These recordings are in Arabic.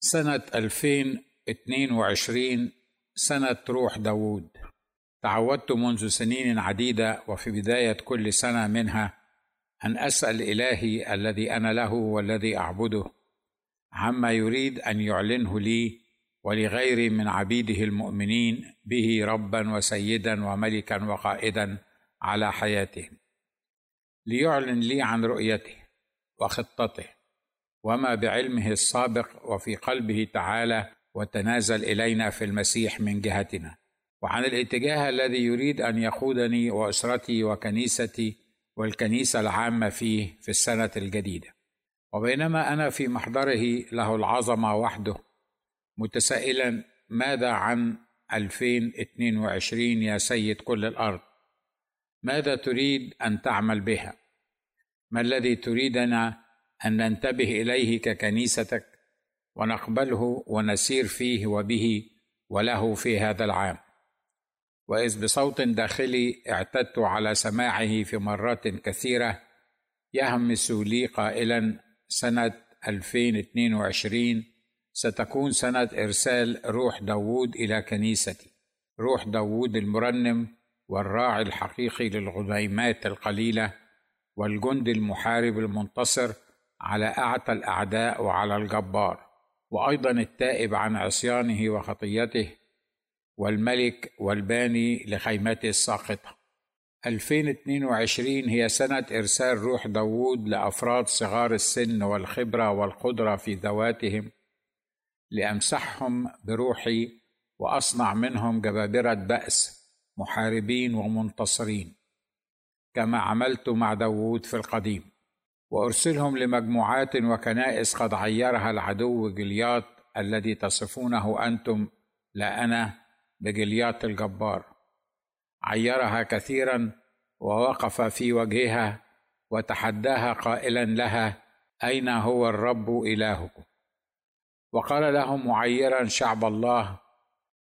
سنة 2022 سنة روح داوود. تعودت منذ سنين عديدة وفي بداية كل سنة منها أن أسأل إلهي الذي أنا له والذي أعبده. عما يريد أن يعلنه لي ولغيري من عبيده المؤمنين به ربا وسيدا وملكا وقائدا على حياتهم ليعلن لي عن رؤيته وخطته. وما بعلمه السابق وفي قلبه تعالى وتنازل إلينا في المسيح من جهتنا. وعن الاتجاه الذي يريد أن يقودني وأسرتي وكنيستي والكنيسة العامة فيه في السنة الجديدة. وبينما أنا في محضره له العظمة وحده متسائلا ماذا عن 2022 يا سيد كل الأرض؟ ماذا تريد أن تعمل بها؟ ما الذي تريدنا أن ننتبه إليه ككنيستك ونقبله ونسير فيه وبه وله في هذا العام. وإذ بصوت داخلي اعتدت على سماعه في مرات كثيرة يهمس لي قائلا سنة 2022 ستكون سنة إرسال روح داوود إلى كنيستي. روح داوود المرنم والراعي الحقيقي للغنيمات القليلة والجند المحارب المنتصر على أعتى الأعداء وعلى الجبار وأيضا التائب عن عصيانه وخطيته والملك والباني لخيمته الساقطة. 2022 هي سنة إرسال روح داوود لأفراد صغار السن والخبرة والقدرة في ذواتهم لأمسحهم بروحي وأصنع منهم جبابرة بأس محاربين ومنتصرين كما عملت مع داوود في القديم. وأرسلهم لمجموعات وكنائس قد عيرها العدو جليات الذي تصفونه أنتم لا أنا بجليات الجبار. عيرها كثيرا ووقف في وجهها وتحداها قائلا لها أين هو الرب الهكم وقال لهم معيرا شعب الله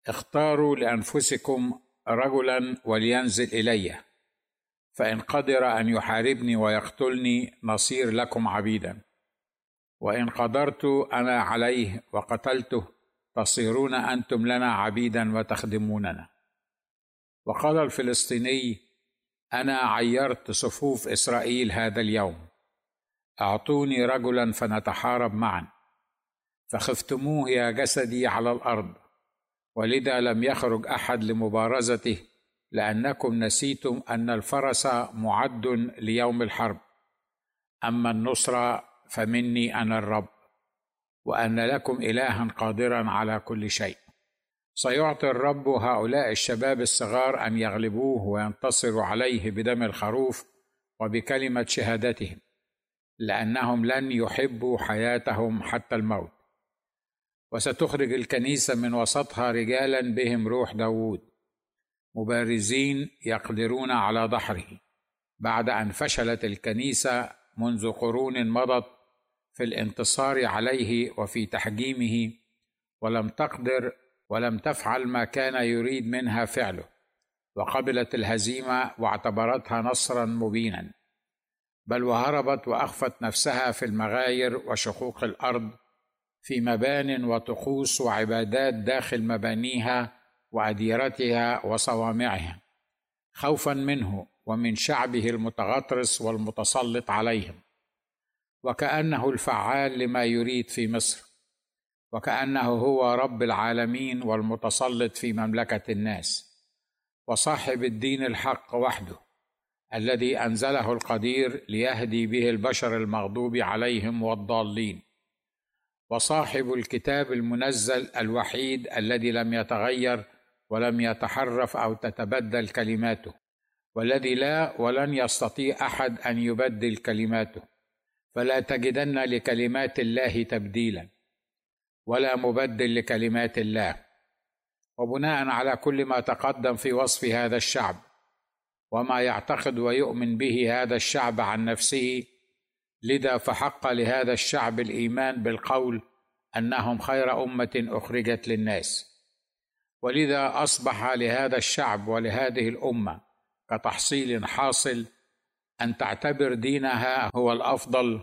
اختاروا لأنفسكم رجلا ولينزل إلي. فإن قدر أن يحاربني ويقتلني نصير لكم عبيدا. وإن قدرت أنا عليه وقتلته تصيرون أنتم لنا عبيدا وتخدموننا. وقال الفلسطيني أنا عيرت صفوف إسرائيل هذا اليوم. أعطوني رجلا فنتحارب معا. فخفتموه يا جسدي على الأرض. ولذا لم يخرج أحد لمبارزته لأنكم نسيتم أن الفرس معد ليوم الحرب. أما النصره فمني أنا الرب وأن لكم إلها قادرا على كل شيء. سيعطي الرب هؤلاء الشباب الصغار أن يغلبوه وينتصروا عليه بدم الخروف وبكلمة شهادتهم لأنهم لن يحبوا حياتهم حتى الموت. وستخرج الكنيسة من وسطها رجالا بهم روح داوود. مبارزين يقدرون على دحره بعد أن فشلت الكنيسة منذ قرون مضت في الانتصار عليه وفي تحجيمه ولم تقدر ولم تفعل ما كان يريد منها فعله وقبلت الهزيمة واعتبرتها نصرا مبينا. بل وهربت وأخفت نفسها في المغاير وشقوق الأرض في مبان وطقوس وعبادات داخل مبانيها واديرتها وصوامعها خوفا منه ومن شعبه المتغطرس والمتسلط عليهم. وكأنه الفعال لما يريد في مصر. وكأنه هو رب العالمين والمتسلط في مملكة الناس. وصاحب الدين الحق وحده الذي أنزله القدير ليهدي به البشر المغضوب عليهم والضالين. وصاحب الكتاب المنزل الوحيد الذي لم يتغير ولم يتحرف أو تتبدل كلماته. والذي لا ولن يستطيع أحد أن يبدل كلماته. فلا تجدن لكلمات الله تبديلا. ولا مبدل لكلمات الله. وبناء على كل ما تقدم في وصف هذا الشعب. وما يعتقد ويؤمن به هذا الشعب عن نفسه. لذا فحق لهذا الشعب الإيمان بالقول أنهم خير أمة أخرجت للناس. ولذا أصبح لهذا الشعب ولهذه الأمة كتحصيل حاصل أن تعتبر دينها هو الأفضل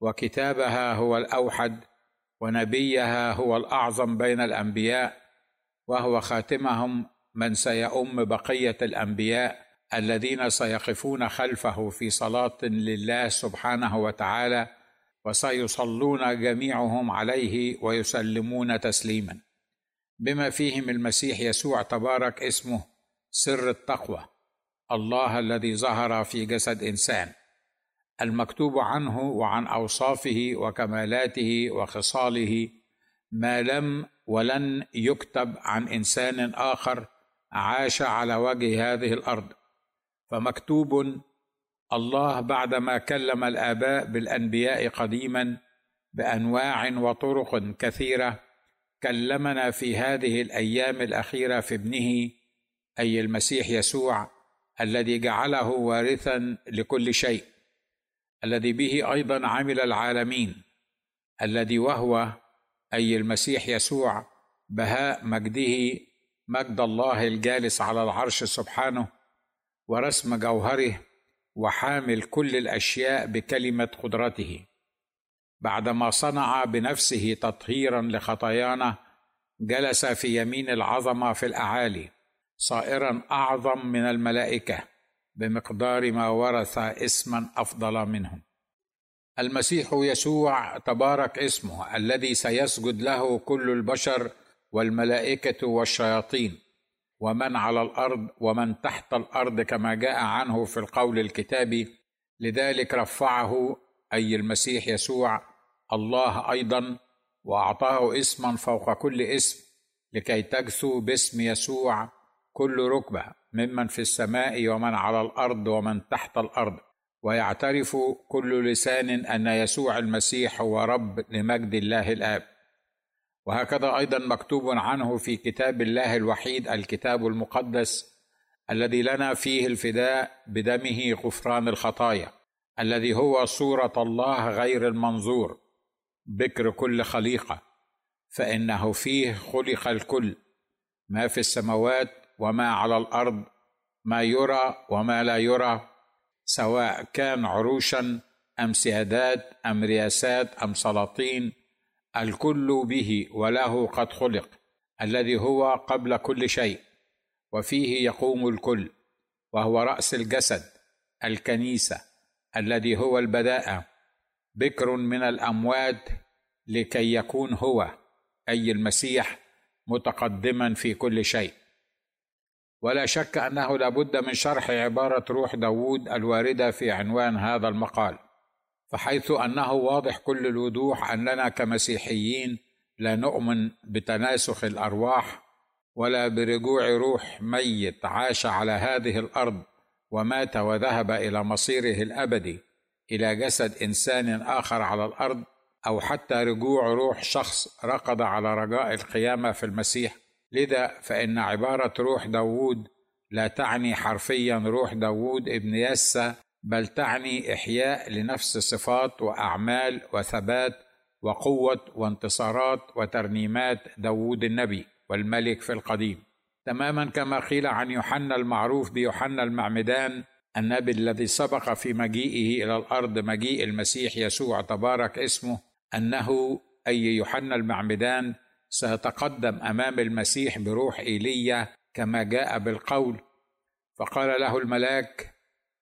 وكتابها هو الأوحد ونبيها هو الأعظم بين الأنبياء وهو خاتمهم من سيؤم بقية الأنبياء الذين سيقفون خلفه في صلاة لله سبحانه وتعالى وسيصلون جميعهم عليه ويسلمون تسليما. بما فيهم المسيح يسوع تبارك اسمه سر التقوى الله الذي ظهر في جسد إنسان المكتوب عنه وعن أوصافه وكمالاته وخصاله ما لم ولن يكتب عن إنسان آخر عاش على وجه هذه الأرض. فمكتوب الله بعدما كلم الآباء بالأنبياء قديما بأنواع وطرق كثيرة كلمنا في هذه الأيام الأخيرة في ابنه أي المسيح يسوع الذي جعله وارثا لكل شيء الذي به أيضا عمل العالمين الذي وهو أي المسيح يسوع بهاء مجده مجد الله الجالس على العرش سبحانه ورسم جوهره وحامل كل الأشياء بكلمة قدرته. بعدما صنع بنفسه تطهيرا لخطايانا جلس في يمين العظمة في الأعالي صائرا أعظم من الملائكة بمقدار ما ورث اسما أفضل منهم. المسيح يسوع تبارك اسمه الذي سيسجد له كل البشر والملائكة والشياطين ومن على الأرض ومن تحت الأرض كما جاء عنه في القول الكتابي لذلك رفعه أي المسيح يسوع الله أيضا وأعطاه اسما فوق كل اسم لكي تجثو باسم يسوع كل ركبة ممن في السماء ومن على الأرض ومن تحت الأرض. ويعترف كل لسان أن يسوع المسيح هو رب لمجد الله الآب. وهكذا أيضا مكتوب عنه في كتاب الله الوحيد الكتاب المقدس الذي لنا فيه الفداء بدمه غفران الخطايا الذي هو صورة الله غير المنظور. بكر كل خليقة فإنه فيه خلق الكل ما في السماوات وما على الأرض ما يرى وما لا يرى سواء كان عروشا أم سيادات أم رياسات أم سلاطين الكل به وله قد خلق الذي هو قبل كل شيء وفيه يقوم الكل وهو رأس الجسد الكنيسة الذي هو البداءه بكر من الأموات لكي يكون هو أي المسيح متقدما في كل شيء. ولا شك أنه لابد من شرح عبارة روح داوود الواردة في عنوان هذا المقال فحيث أنه واضح كل الوضوح أننا كمسيحيين لا نؤمن بتناسخ الأرواح ولا برجوع روح ميت عاش على هذه الأرض ومات وذهب إلى مصيره الأبدي. إلى جسد إنسان آخر على الأرض أو حتى رجوع روح شخص رقد على رجاء القيامة في المسيح. لذا فإن عبارة روح داوود لا تعني حرفيا روح داوود ابن يسى بل تعني إحياء لنفس صفات وأعمال وثبات وقوة وانتصارات وترنيمات داوود النبي والملك في القديم. تماما كما قيل عن يوحنا المعروف بيوحنا المعمدان النبي الذي سبق في مجيئه إلى الأرض مجيء المسيح يسوع تبارك اسمه أنه أي يوحنا المعمدان سيتقدم أمام المسيح بروح إيليا كما جاء بالقول. فقال له الملاك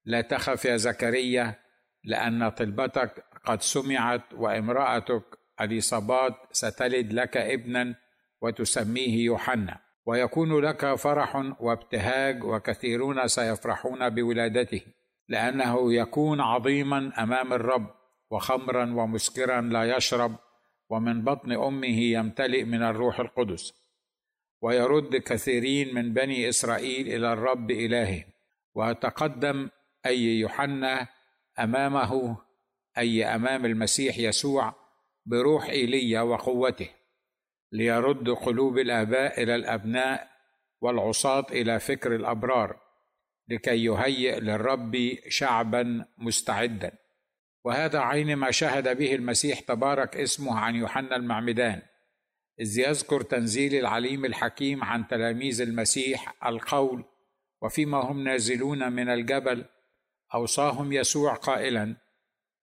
لا تخف يا زكريا لأن طلبتك قد سمعت وامرأتك اليصابات ستلد لك ابنا وتسميه يوحنا. ويكون لك فرح وابتهاج وكثيرون سيفرحون بولادته لأنه يكون عظيما أمام الرب وخمرا ومسكرا لا يشرب ومن بطن أمه يمتلئ من الروح القدس. ويرد كثيرين من بني إسرائيل إلى الرب الههم وتقدم أي يوحنا أمامه أي أمام المسيح يسوع بروح إيليا وقوته. ليرد قلوب الآباء إلى الأبناء والعصاة إلى فكر الأبرار لكي يهيئ للرب شعبا مستعدا. وهذا عين ما شهد به المسيح تبارك اسمه عن يوحنا المعمدان إذ يذكر تنزيل العليم الحكيم عن تلاميذ المسيح القول وفيما هم نازلون من الجبل أوصاهم يسوع قائلا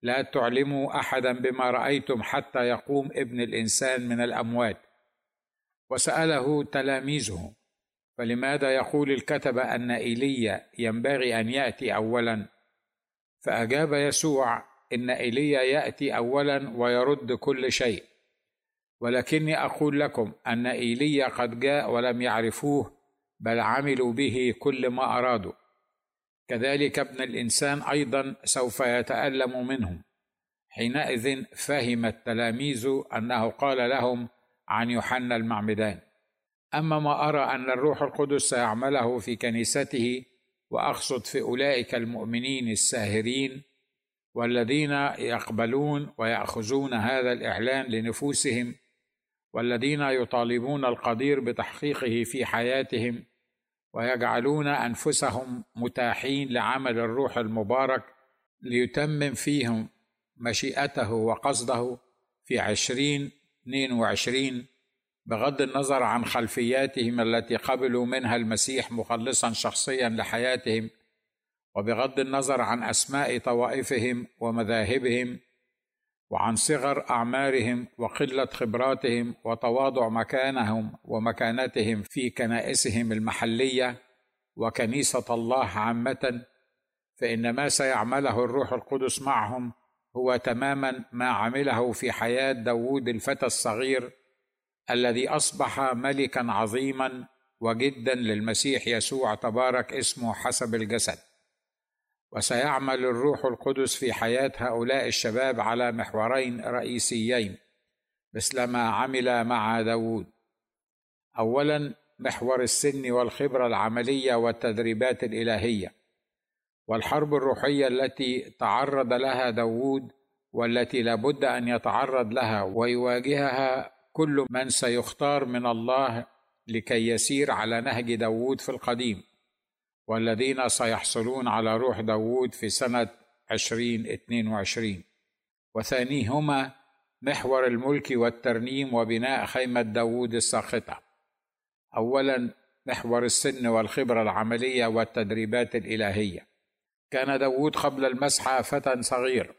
لا تعلموا احدا بما رأيتم حتى يقوم ابن الإنسان من الأموات وسأله تلاميذه فلماذا يقول الكتبه أن ايليا ينبغي أن يأتي اولا؟ فأجاب يسوع إن ايليا يأتي اولا ويرد كل شيء. ولكني أقول لكم أن ايليا قد جاء ولم يعرفوه بل عملوا به كل ما أرادوا. كذلك ابن الإنسان أيضا سوف يتألم منهم. حينئذ فهم التلاميذ أنه قال لهم عن يوحنا المعمدان. أما ما أرى أن الروح القدس سيعمله في كنيسته وأقصد في أولئك المؤمنين الساهرين والذين يقبلون ويأخذون هذا الإعلان لنفوسهم والذين يطالبون القدير بتحقيقه في حياتهم ويجعلون أنفسهم متاحين لعمل الروح المبارك ليتمم فيهم مشيئته وقصده في عشرين اثنين وعشرين بغض النظر عن خلفياتهم التي قبلوا منها المسيح مخلصا شخصيا لحياتهم وبغض النظر عن أسماء طوائفهم ومذاهبهم وعن صغر أعمارهم وقلة خبراتهم وتواضع مكانهم ومكانتهم في كنائسهم المحلية وكنيسة الله عامة فان ما سيعمله الروح القدس معهم هو تماما ما عمله في حياة داوود الفتى الصغير الذي أصبح ملكا عظيما وجدا للمسيح يسوع تبارك اسمه حسب الجسد. وسيعمل الروح القدس في حياة هؤلاء الشباب على محورين رئيسيين مثل ما عمل مع داود اولا محور السن والخبرة العملية والتدريبات الإلهية. والحرب الروحية التي تعرض لها داود والتي لابد أن يتعرض لها ويواجهها كل من سيختار من الله لكي يسير على نهج داود في القديم والذين سيحصلون على روح داود في سنة عشرين اثنين وعشرين. وثانيهما محور الملك والترنيم وبناء خيمة داود الساخطة. أولا محور السن والخبرة العملية والتدريبات الإلهية. كان داود قبل المسحة فتى صغير.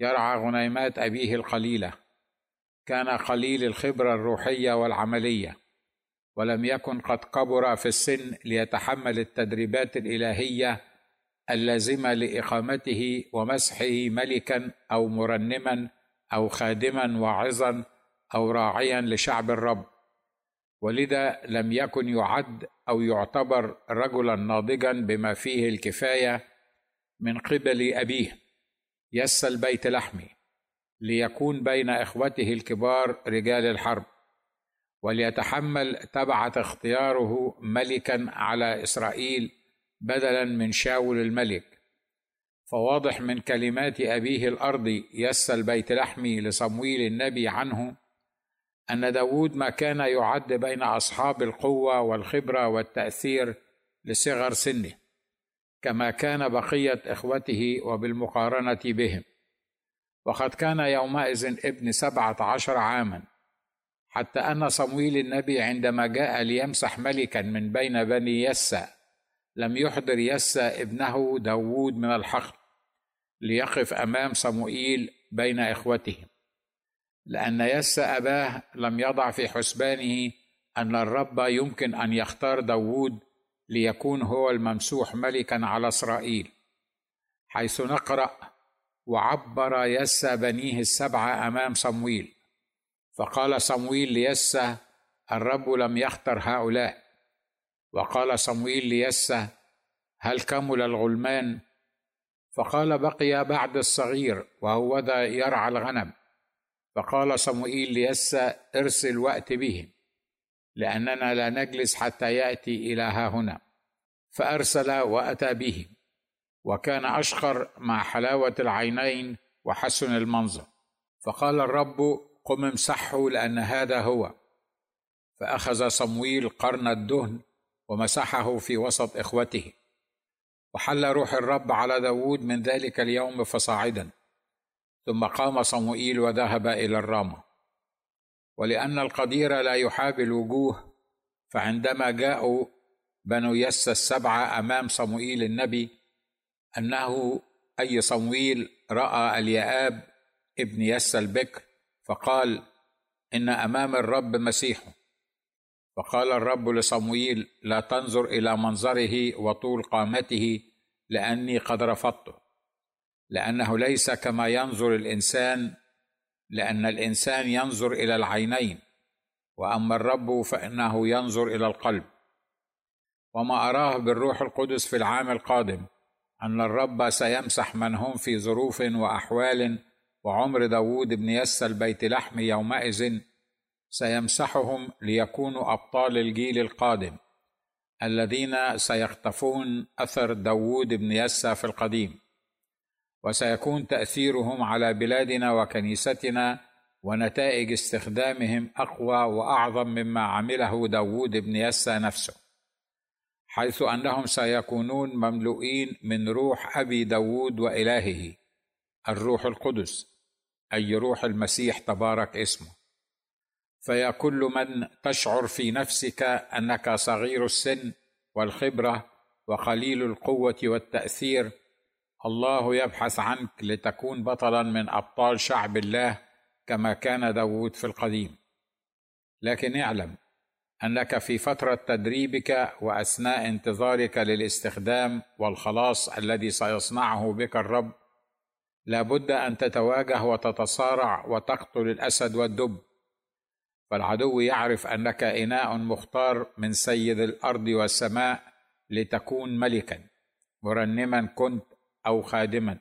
يرعى غنيمات أبيه القليلة. كان قليل الخبرة الروحية والعملية. ولم يكن قد كبر في السن ليتحمل التدريبات الإلهية اللازمة لإقامته ومسحه ملكا أو مرنما أو خادما واعظا أو راعيا لشعب الرب. ولذا لم يكن يعد أو يعتبر رجلا ناضجا بما فيه الكفاية من قبل أبيه يس البيت لحمي ليكون بين إخوته الكبار رجال الحرب وليتحمل تبعة اختياره ملكا على إسرائيل بدلا من شاول الملك. فواضح من كلمات أبيه الأرضي يس البيت لحمي لصمويل النبي عنه أن داود ما كان يعد بين أصحاب القوة والخبرة والتأثير لصغر سنه. كما كان بقية إخوته وبالمقارنة بهم. وقد كان يومئذ ابن سبعة عشر عاما حتى أن صمويل النبي عندما جاء ليمسح ملكا من بين بني يسى لم يحضر يسى ابنه داوود من الحقل ليقف أمام صموئيل بين إخوته لأن يسى أباه لم يضع في حسبانه أن الرب يمكن أن يختار داوود ليكون هو الممسوح ملكا على إسرائيل حيث نقرأ وعبر يسى بنيه السبعة أمام صمويل فقال صمويل ليسى الرب لم يختر هؤلاء وقال صمويل ليسى هل كمل الغلمان؟ فقال بقي بعد الصغير وهو ذا يرعى الغنم فقال صموئيل ليسى ارسل وأت به لأننا لا نجلس حتى يأتي إلى ها هنا. فأرسل وأتى به. وكان أشقر مع حلاوة العينين وحسن المنظر. فقال الرب قم امسحه لأن هذا هو. فأخذ صمويل قرن الدهن ومسحه في وسط إخوته. وحل روح الرب على داود من ذلك اليوم فصاعدا. ثم قام صموئيل وذهب إلى الرامة. ولأن القدير لا يحابي الوجوه فعندما جاءوا بنو يس السبعة أمام صموئيل النبي أنه أي صمويل رأى اليآب ابن يس البكر فقال إن أمام الرب مسيح. فقال الرب لصمويل لا تنظر إلى منظره وطول قامته لأني قد رفضته لأنه ليس كما ينظر الإنسان لأن الإنسان ينظر إلى العينين وأما الرب فإنه ينظر إلى القلب. وما أراه بالروح القدس في العام القادم أن الرب سيمسح من هم في ظروف وأحوال وعمر داود بن يس البيت لحم يومئذ سيمسحهم ليكونوا أبطال الجيل القادم الذين سيختفون أثر داود بن يسى في القديم. وسيكون تأثيرهم على بلادنا وكنيستنا ونتائج استخدامهم أقوى وأعظم مما عمله داود بن يسى نفسه حيث أنهم سيكونون مملوئين من روح أبي داود وإلهه الروح القدس أي روح المسيح تبارك اسمه. فيا كل من تشعر في نفسك أنك صغير السن والخبرة وقليل القوة والتأثير الله يبحث عنك لتكون بطلا من أبطال شعب الله كما كان داود في القديم. لكن اعلم أنك في فترة تدريبك وأثناء انتظارك للاستخدام والخلاص الذي سيصنعه بك الرب لابد أن تتواجه وتتصارع وتقتل الأسد والدب. فالعدو يعرف أنك إناء مختار من سيد الأرض والسماء لتكون ملكا مرنما كنت أو خادما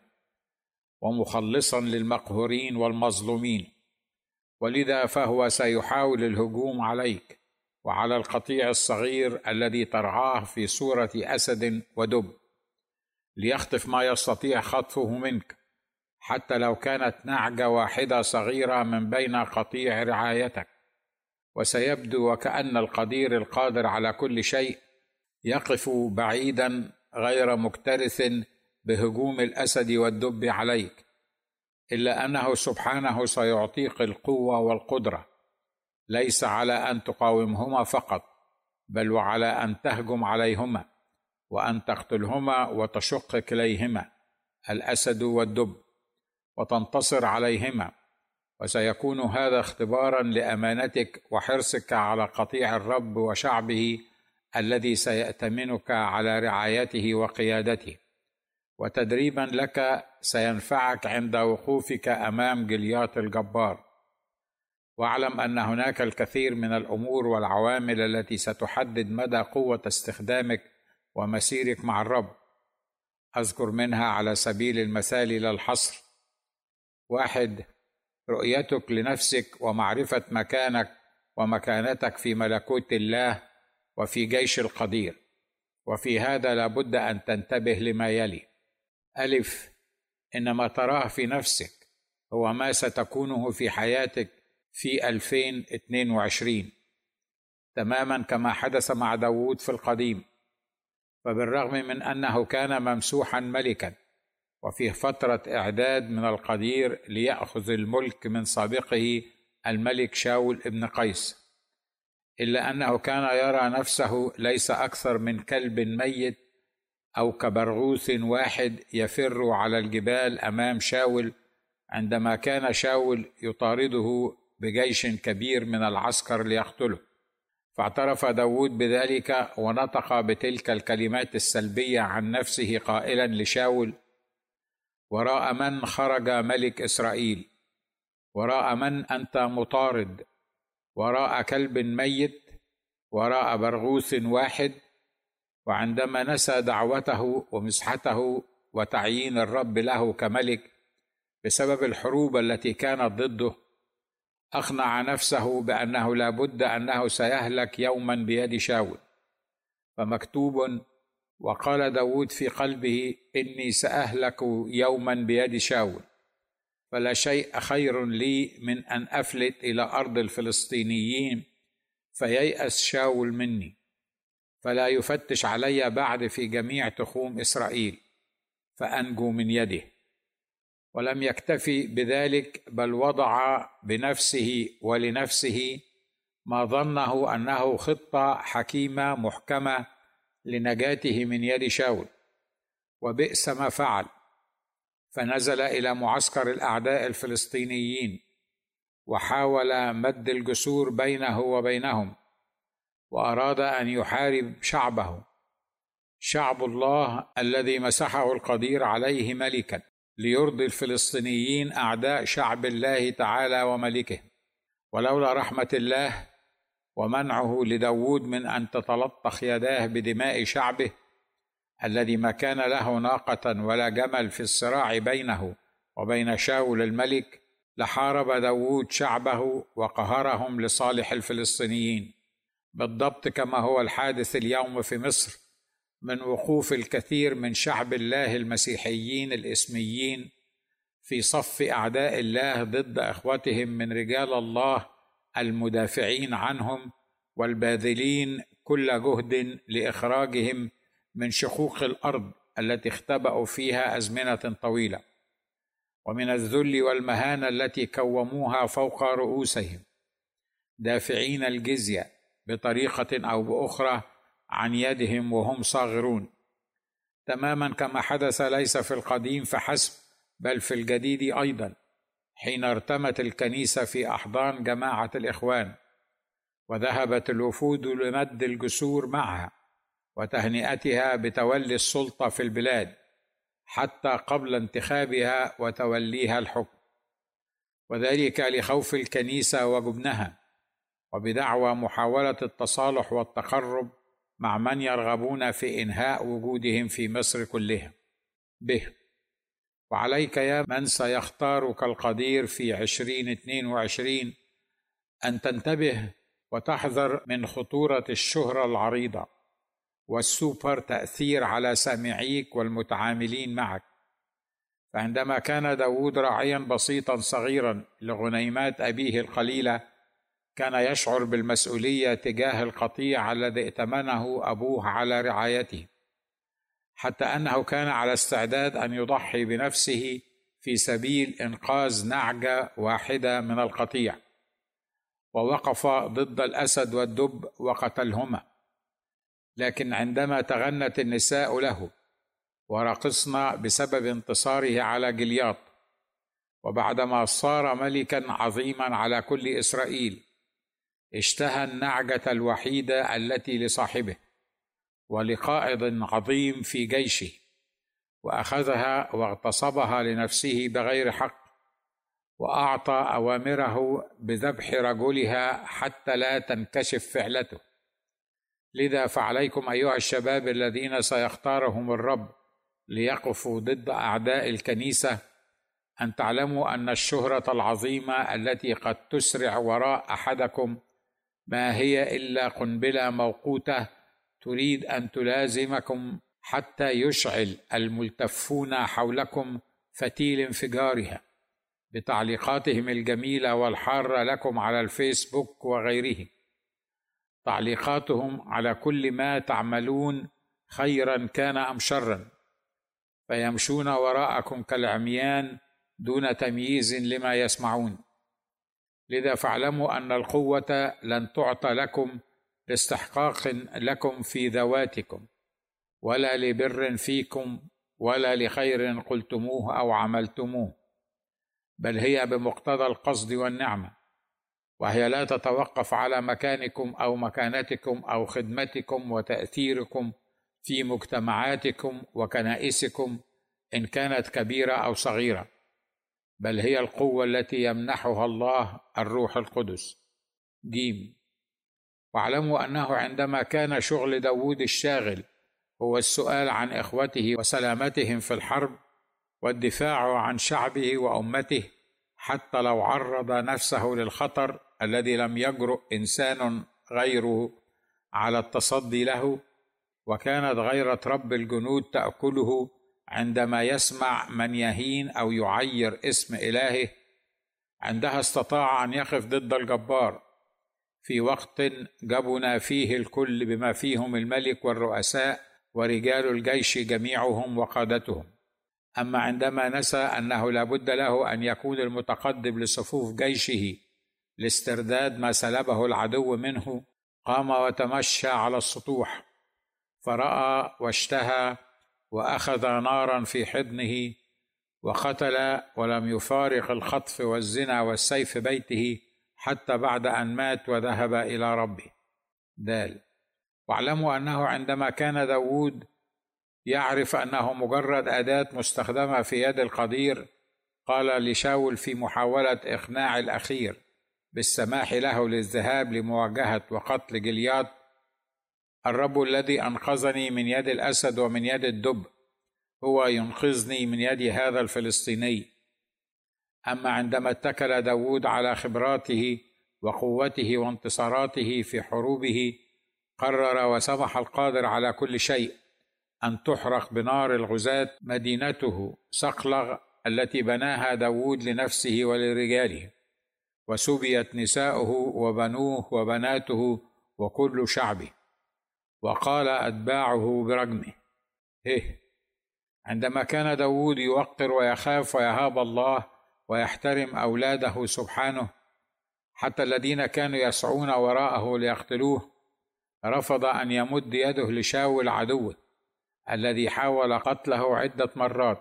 ومخلصا للمقهورين والمظلومين. ولذا فهو سيحاول الهجوم عليك وعلى القطيع الصغير الذي ترعاه في صورة أسد ودب ليخطف ما يستطيع خطفه منك حتى لو كانت نعجة واحدة صغيرة من بين قطيع رعايتك. وسيبدو وكأن القدير القادر على كل شيء يقف بعيدا غير مكترث بهجوم الأسد والدب عليك إلا أنه سبحانه سيعطيك القوة والقدرة. ليس على أن تقاومهما فقط بل وعلى أن تهجم عليهما وأن تقتلهما وتشق كليهما الأسد والدب وتنتصر عليهما. وسيكون هذا اختبارا لأمانتك وحرصك على قطيع الرب وشعبه الذي سيأتمنك على رعايته وقيادته. وتدريبا لك سينفعك عند وقوفك أمام جليات الجبار. واعلم أن هناك الكثير من الأمور والعوامل التي ستحدد مدى قوة استخدامك ومسيرك مع الرب. أذكر منها على سبيل المثال لا الحصر. واحد رؤيتك لنفسك ومعرفة مكانك ومكانتك في ملكوت الله وفي جيش القدير. وفي هذا لابد أن تنتبه لما يلي. ألف ان ما تراه في نفسك هو ما ستكونه في حياتك في 2022 تماما كما حدث مع داوود في القديم. فبالرغم من أنه كان ممسوحا ملكا وفي فترة إعداد من القدير ليأخذ الملك من سابقه الملك شاول ابن قيس. إلا أنه كان يرى نفسه ليس أكثر من كلب ميت أو كبرغوث واحد يفر على الجبال أمام شاول عندما كان شاول يطارده بجيش كبير من العسكر ليقتله. فاعترف داود بذلك ونطق بتلك الكلمات السلبية عن نفسه قائلا لشاول وراء من خرج ملك إسرائيل؟ وراء من أنت مطارد؟ وراء كلب ميت؟ وراء برغوث واحد؟ وعندما نسى دعوته ومسحته وتعيين الرب له كملك بسبب الحروب التي كانت ضده أقنع نفسه بأنه لا بد أنه سيهلك يوما بيد شاول. فمكتوب وقال داود في قلبه إني سأهلك يوما بيد شاول. فلا شيء خير لي من أن أفلت إلى أرض الفلسطينيين فييأس شاول مني. فلا يفتش علي بعد في جميع تخوم إسرائيل فأنجو من يده. ولم يكتفي بذلك بل وضع بنفسه ولنفسه ما ظنه أنه خطة حكيمة محكمة لنجاته من يد شاول. وبئس ما فعل. فنزل إلى معسكر الأعداء الفلسطينيين وحاول مد الجسور بينه وبينهم. وأراد أن يحارب شعبه. شعب الله الذي مسحه القدير عليه ملكا ليرضي الفلسطينيين أعداء شعب الله تعالى وملكه. ولولا رحمة الله ومنعه لداود من أن تتلطخ يداه بدماء شعبه الذي ما كان له ناقة ولا جمل في الصراع بينه وبين شاول الملك لحارب داود شعبه وقهرهم لصالح الفلسطينيين. بالضبط كما هو الحادث اليوم في مصر من وقوف الكثير من شعب الله المسيحيين الإسميين في صف أعداء الله ضد إخوتهم من رجال الله المدافعين عنهم والباذلين كل جهد لإخراجهم من شقوق الأرض التي اختبأوا فيها أزمنة طويلة. ومن الذل والمهانة التي كوموها فوق رؤوسهم. دافعين الجزية بطريقة أو بأخرى عن يدهم وهم صاغرون. تماما كما حدث ليس في القديم فحسب بل في الجديد أيضا حين ارتمت الكنيسة في أحضان جماعة الإخوان وذهبت الوفود لمد الجسور معها وتهنئتها بتولي السلطة في البلاد حتى قبل انتخابها وتوليها الحكم. وذلك لخوف الكنيسة وجبنها. وبدعوى محاولة التصالح والتقرب مع من يرغبون في إنهاء وجودهم في مصر كلها به. وعليك يا من سيختارك القدير في عشرين اثنين وعشرين أن تنتبه وتحذر من خطورة الشهرة العريضة والسوبر تأثير على سامعيك والمتعاملين معك. فعندما كان داود راعيا بسيطا صغيرا لغنيمات أبيه القليلة كان يشعر بالمسؤولية تجاه القطيع الذي ائتمنه أبوه على رعايته حتى أنه كان على استعداد أن يضحي بنفسه في سبيل إنقاذ نعجة واحدة من القطيع. ووقف ضد الأسد والدب وقتلهما. لكن عندما تغنت النساء له ورقصن بسبب انتصاره على جلياط وبعدما صار ملكا عظيما على كل إسرائيل اشتهى النعجة الوحيدة التي لصاحبه ولقائد عظيم في جيشه وأخذها واغتصبها لنفسه بغير حق وأعطى أوامره بذبح رجلها حتى لا تنكشف فعلته. لذا فعليكم أيها الشباب الذين سيختارهم الرب ليقفوا ضد أعداء الكنيسة أن تعلموا أن الشهرة العظيمة التي قد تسرع وراء أحدكم ما هي إلا قنبله موقوتة تريد أن تلازمكم حتى يشعل الملتفون حولكم فتيل انفجارها. بتعليقاتهم الجميلة والحارة لكم على الفيسبوك وغيره تعليقاتهم على كل ما تعملون خيرا كان أم شرا. فيمشون وراءكم كالعميان دون تمييز لما يسمعون. لذا فاعلموا أن القوة لن تعطى لكم لاستحقاق لكم في ذواتكم ولا لبر فيكم ولا لخير قلتموه أو عملتموه بل هي بمقتضى القصد والنعمة وهي لا تتوقف على مكانكم أو مكانتكم أو خدمتكم وتأثيركم في مجتمعاتكم وكنائسكم إن كانت كبيرة أو صغيرة. بل هي القوة التي يمنحها الله الروح القدس. جيم. واعلموا أنه عندما كان شغل داود الشاغل هو السؤال عن إخوته وسلامتهم في الحرب والدفاع عن شعبه وأمته حتى لو عرض نفسه للخطر الذي لم يجرؤ إنسان غيره على التصدي له وكانت غيرة رب الجنود تأكله عندما يسمع من يهين أو يعير اسم إلهه عندها استطاع أن يقف ضد الجبار. في وقت جبن فيه الكل بما فيهم الملك والرؤساء ورجال الجيش جميعهم وقادتهم. أما عندما نسى أنه لا بد له أن يكون المتقدم لصفوف جيشه لاسترداد ما سلبه العدو منه قام وتمشى على السطوح فرأى واشتهى وأخذ نارا في حضنه وقتل ولم يفارق الخطف والزنا والسيف بيته حتى بعد أن مات وذهب إلى ربه. دال. واعلموا أنه عندما كان داود يعرف أنه مجرد أداة مستخدمة في يد القدير قال لشاول في محاولة إقناع الأخير بالسماح له للذهاب لمواجهة وقتل جليات الرب الذي أنقذني من يد الأسد ومن يد الدب هو ينقذني من يد هذا الفلسطيني. أما عندما اتكل داود على خبراته وقوته وانتصاراته في حروبه قرر وسمح القادر على كل شيء أن تحرق بنار الغزاة مدينته صقلغ التي بناها داود لنفسه ولرجاله. وسبيت نساؤه وبنوه وبناته وكل شعبه. وقال أتباعه برجمه إيه عندما كان داود يوقر ويخاف ويهاب الله ويحترم أولاده سبحانه حتى الذين كانوا يسعون وراءه ليقتلوه رفض أن يمد يده لشاول عدوه الذي حاول قتله عدة مرات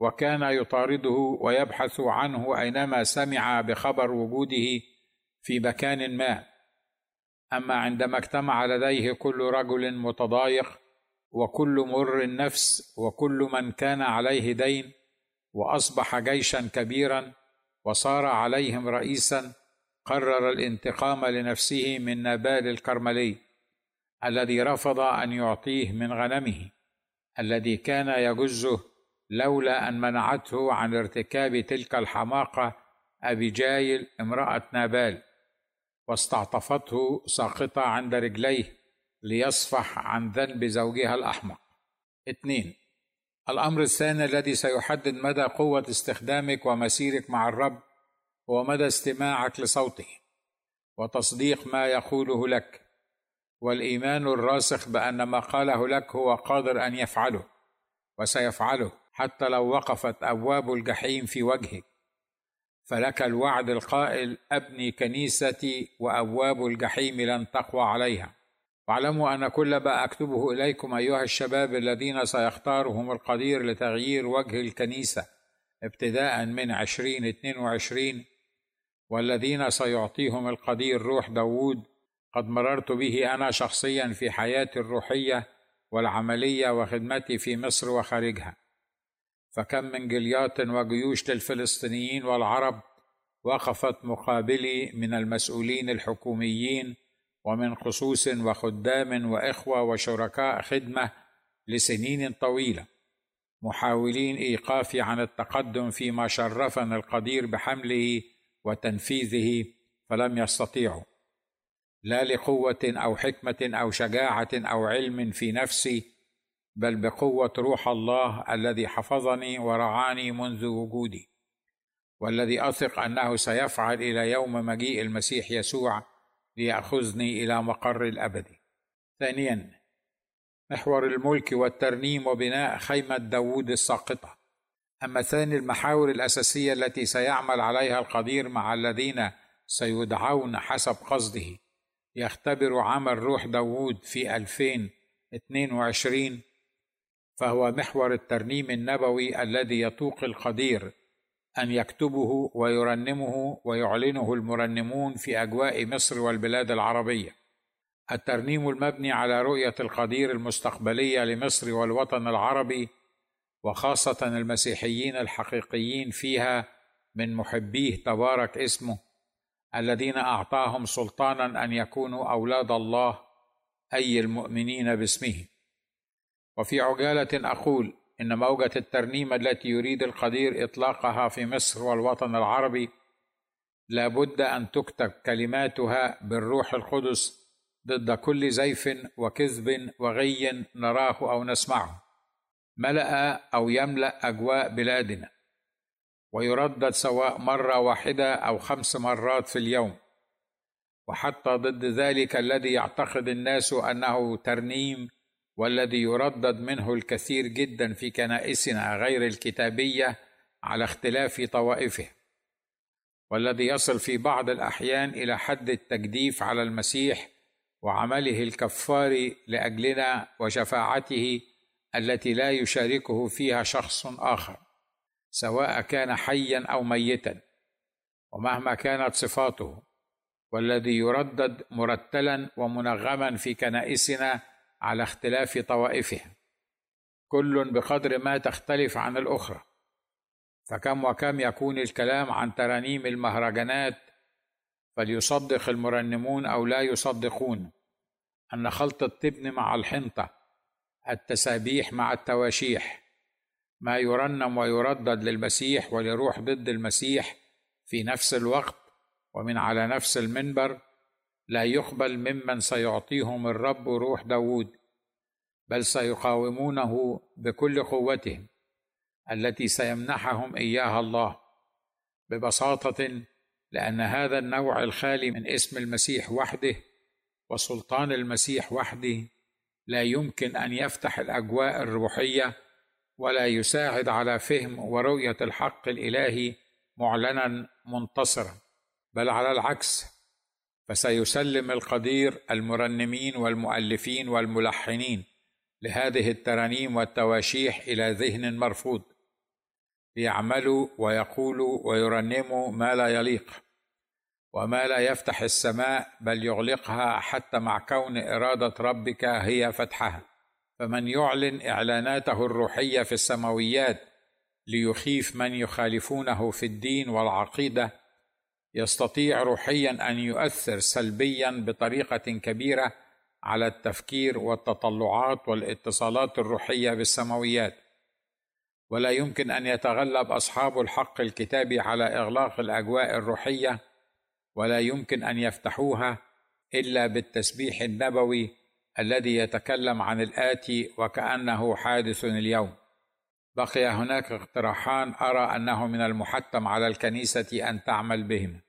وكان يطارده ويبحث عنه أينما سمع بخبر وجوده في مكان ما. أما عندما اجتمع لديه كل رجل متضايق وكل مر النفس وكل من كان عليه دين وأصبح جيشا كبيرا وصار عليهم رئيسا قرر الانتقام لنفسه من نابال الكرملي الذي رفض أن يعطيه من غنمه الذي كان يجزه لولا أن منعته عن ارتكاب تلك الحماقة ابيجايل امرأة نابال. واستعطفته ساقطة عند رجليه ليصفح عن ذنب زوجها الأحمق. اثنين الأمر الثاني الذي سيحدد مدى قوة استخدامك ومسيرك مع الرب هو مدى استماعك لصوته وتصديق ما يقوله لك والإيمان الراسخ بأن ما قاله لك هو قادر أن يفعله وسيفعله حتى لو وقفت أبواب الجحيم في وجهك فلك الوعد القائل أبني كنيستي وأبواب الجحيم لن تقوى عليها. واعلموا أن كل ما أكتبه إليكم أيها الشباب الذين سيختارهم القدير لتغيير وجه الكنيسة ابتداء من عشرين اتنين وعشرين والذين سيعطيهم القدير روح داوود قد مررت به أنا شخصيا في حياتي الروحية والعملية وخدمتي في مصر وخارجها. فكم من جليات وجيوش للفلسطينيين والعرب وقفت مقابلي من المسؤولين الحكوميين ومن خصوص وخدام وإخوة وشركاء خدمة لسنين طويلة محاولين ايقافي عن التقدم فيما شرفنا القدير بحمله وتنفيذه فلم يستطيعوا. لا لقوة أو حكمة أو شجاعة أو علم في نفسي بل بقوة روح الله الذي حفظني ورعاني منذ وجودي والذي أثق أنه سيفعل إلى يوم مجيء المسيح يسوع ليأخذني إلى مقر الأبد. ثانيا محور الملك والترنيم وبناء خيمة داوود الساقطة. أما ثاني المحاور الأساسية التي سيعمل عليها القدير مع الذين سيدعون حسب قصده يختبر عمل روح داوود في 2022 فهو محور الترنيم النبوي الذي يطوق القدير أن يكتبه ويرنمه ويعلنه المرنمون في أجواء مصر والبلاد العربية. الترنيم المبني على رؤية القدير المستقبلية لمصر والوطن العربي وخاصة المسيحيين الحقيقيين فيها من محبيه تبارك اسمه الذين أعطاهم سلطانا أن يكونوا أولاد الله أي المؤمنين باسمه. وفي عجالة أقول إن موجة الترنيمه التي يريد القدير إطلاقها في مصر والوطن العربي لا بد أن تكتب كلماتها بالروح القدس ضد كل زيف وكذب وغي نراه أو نسمعه ملأ أو يملأ أجواء بلادنا ويردد سواء مرة واحدة أو خمس مرات في اليوم. وحتى ضد ذلك الذي يعتقد الناس أنه ترنيم والذي يردد منه الكثير جدا في كنائسنا غير الكتابية على اختلاف طوائفه والذي يصل في بعض الأحيان إلى حد التجديف على المسيح وعمله الكفار لأجلنا وشفاعته التي لا يشاركه فيها شخص آخر سواء كان حيا أو ميتا ومهما كانت صفاته والذي يردد مرتلا ومنغما في كنائسنا على اختلاف طوائفها كل بقدر ما تختلف عن الأخرى. فكم وكم يكون الكلام عن ترانيم المهرجانات فليصدق المرنمون أو لا يصدقون. أن خلط التبن مع الحنطة التسابيح مع التواشيح ما يرنم ويردد للمسيح ولروح ضد المسيح في نفس الوقت ومن على نفس المنبر لا يقبل ممن سيعطيهم الرب روح داود بل سيقاومونه بكل قوتهم التي سيمنحهم إياها الله ببساطة لأن هذا النوع الخالي من اسم المسيح وحده وسلطان المسيح وحده لا يمكن أن يفتح الأجواء الروحية ولا يساعد على فهم ورؤية الحق الإلهي معلنا منتصرا بل على العكس فسيسلم القدير المرنمين والمؤلفين والملحنين لهذه الترانيم والتواشيح إلى ذهن مرفوض. ليعملوا ويقولوا ويرنموا ما لا يليق وما لا يفتح السماء بل يغلقها حتى مع كون إرادة ربك هي فتحها. فمن يعلن إعلاناته الروحية في السماويات ليخيف من يخالفونه في الدين والعقيدة يستطيع روحيا أن يؤثر سلبيا بطريقة كبيرة على التفكير والتطلعات والاتصالات الروحية بالسماويات. ولا يمكن أن يتغلب أصحاب الحق الكتابي على إغلاق الأجواء الروحية ولا يمكن أن يفتحوها إلا بالتسبيح النبوي الذي يتكلم عن الآتي وكأنه حادث اليوم. بقي هناك اقتراحان أرى أنه من المحتم على الكنيسة أن تعمل بهم.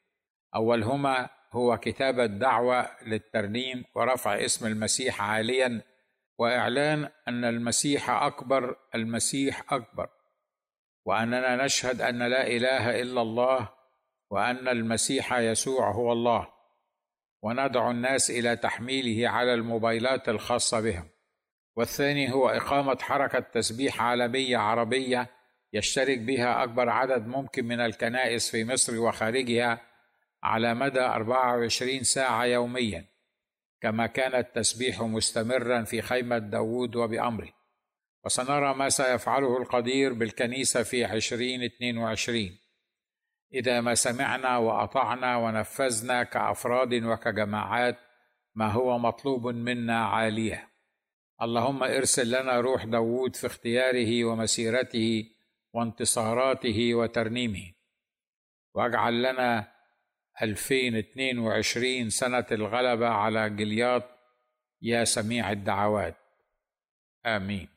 أولهما هو كتابه دعوه للترنيم ورفع اسم المسيح عاليا وإعلان أن المسيح أكبر المسيح أكبر. وأننا نشهد أن لا إله إلا الله وأن المسيح يسوع هو الله. وندعو الناس إلى تحميله على الموبايلات الخاصة بهم. والثاني هو إقامة حركة تسبيح عالمية عربية يشترك بها أكبر عدد ممكن من الكنائس في مصر وخارجها على مدى 24 ساعة يوميا كما كان التسبيح مستمرا في خيمة داوود وبأمره. وسنرى ما سيفعله القدير بالكنيسة في 2022 إذا ما سمعنا وأطعنا ونفذنا كأفراد وكجماعات ما هو مطلوب منا عالية. اللهم ارسل لنا روح داوود في اختياره ومسيرته وانتصاراته وترنيمه. واجعل لنا 2022 سنة الغلبة على جلياط يا سميع الدعوات. آمين.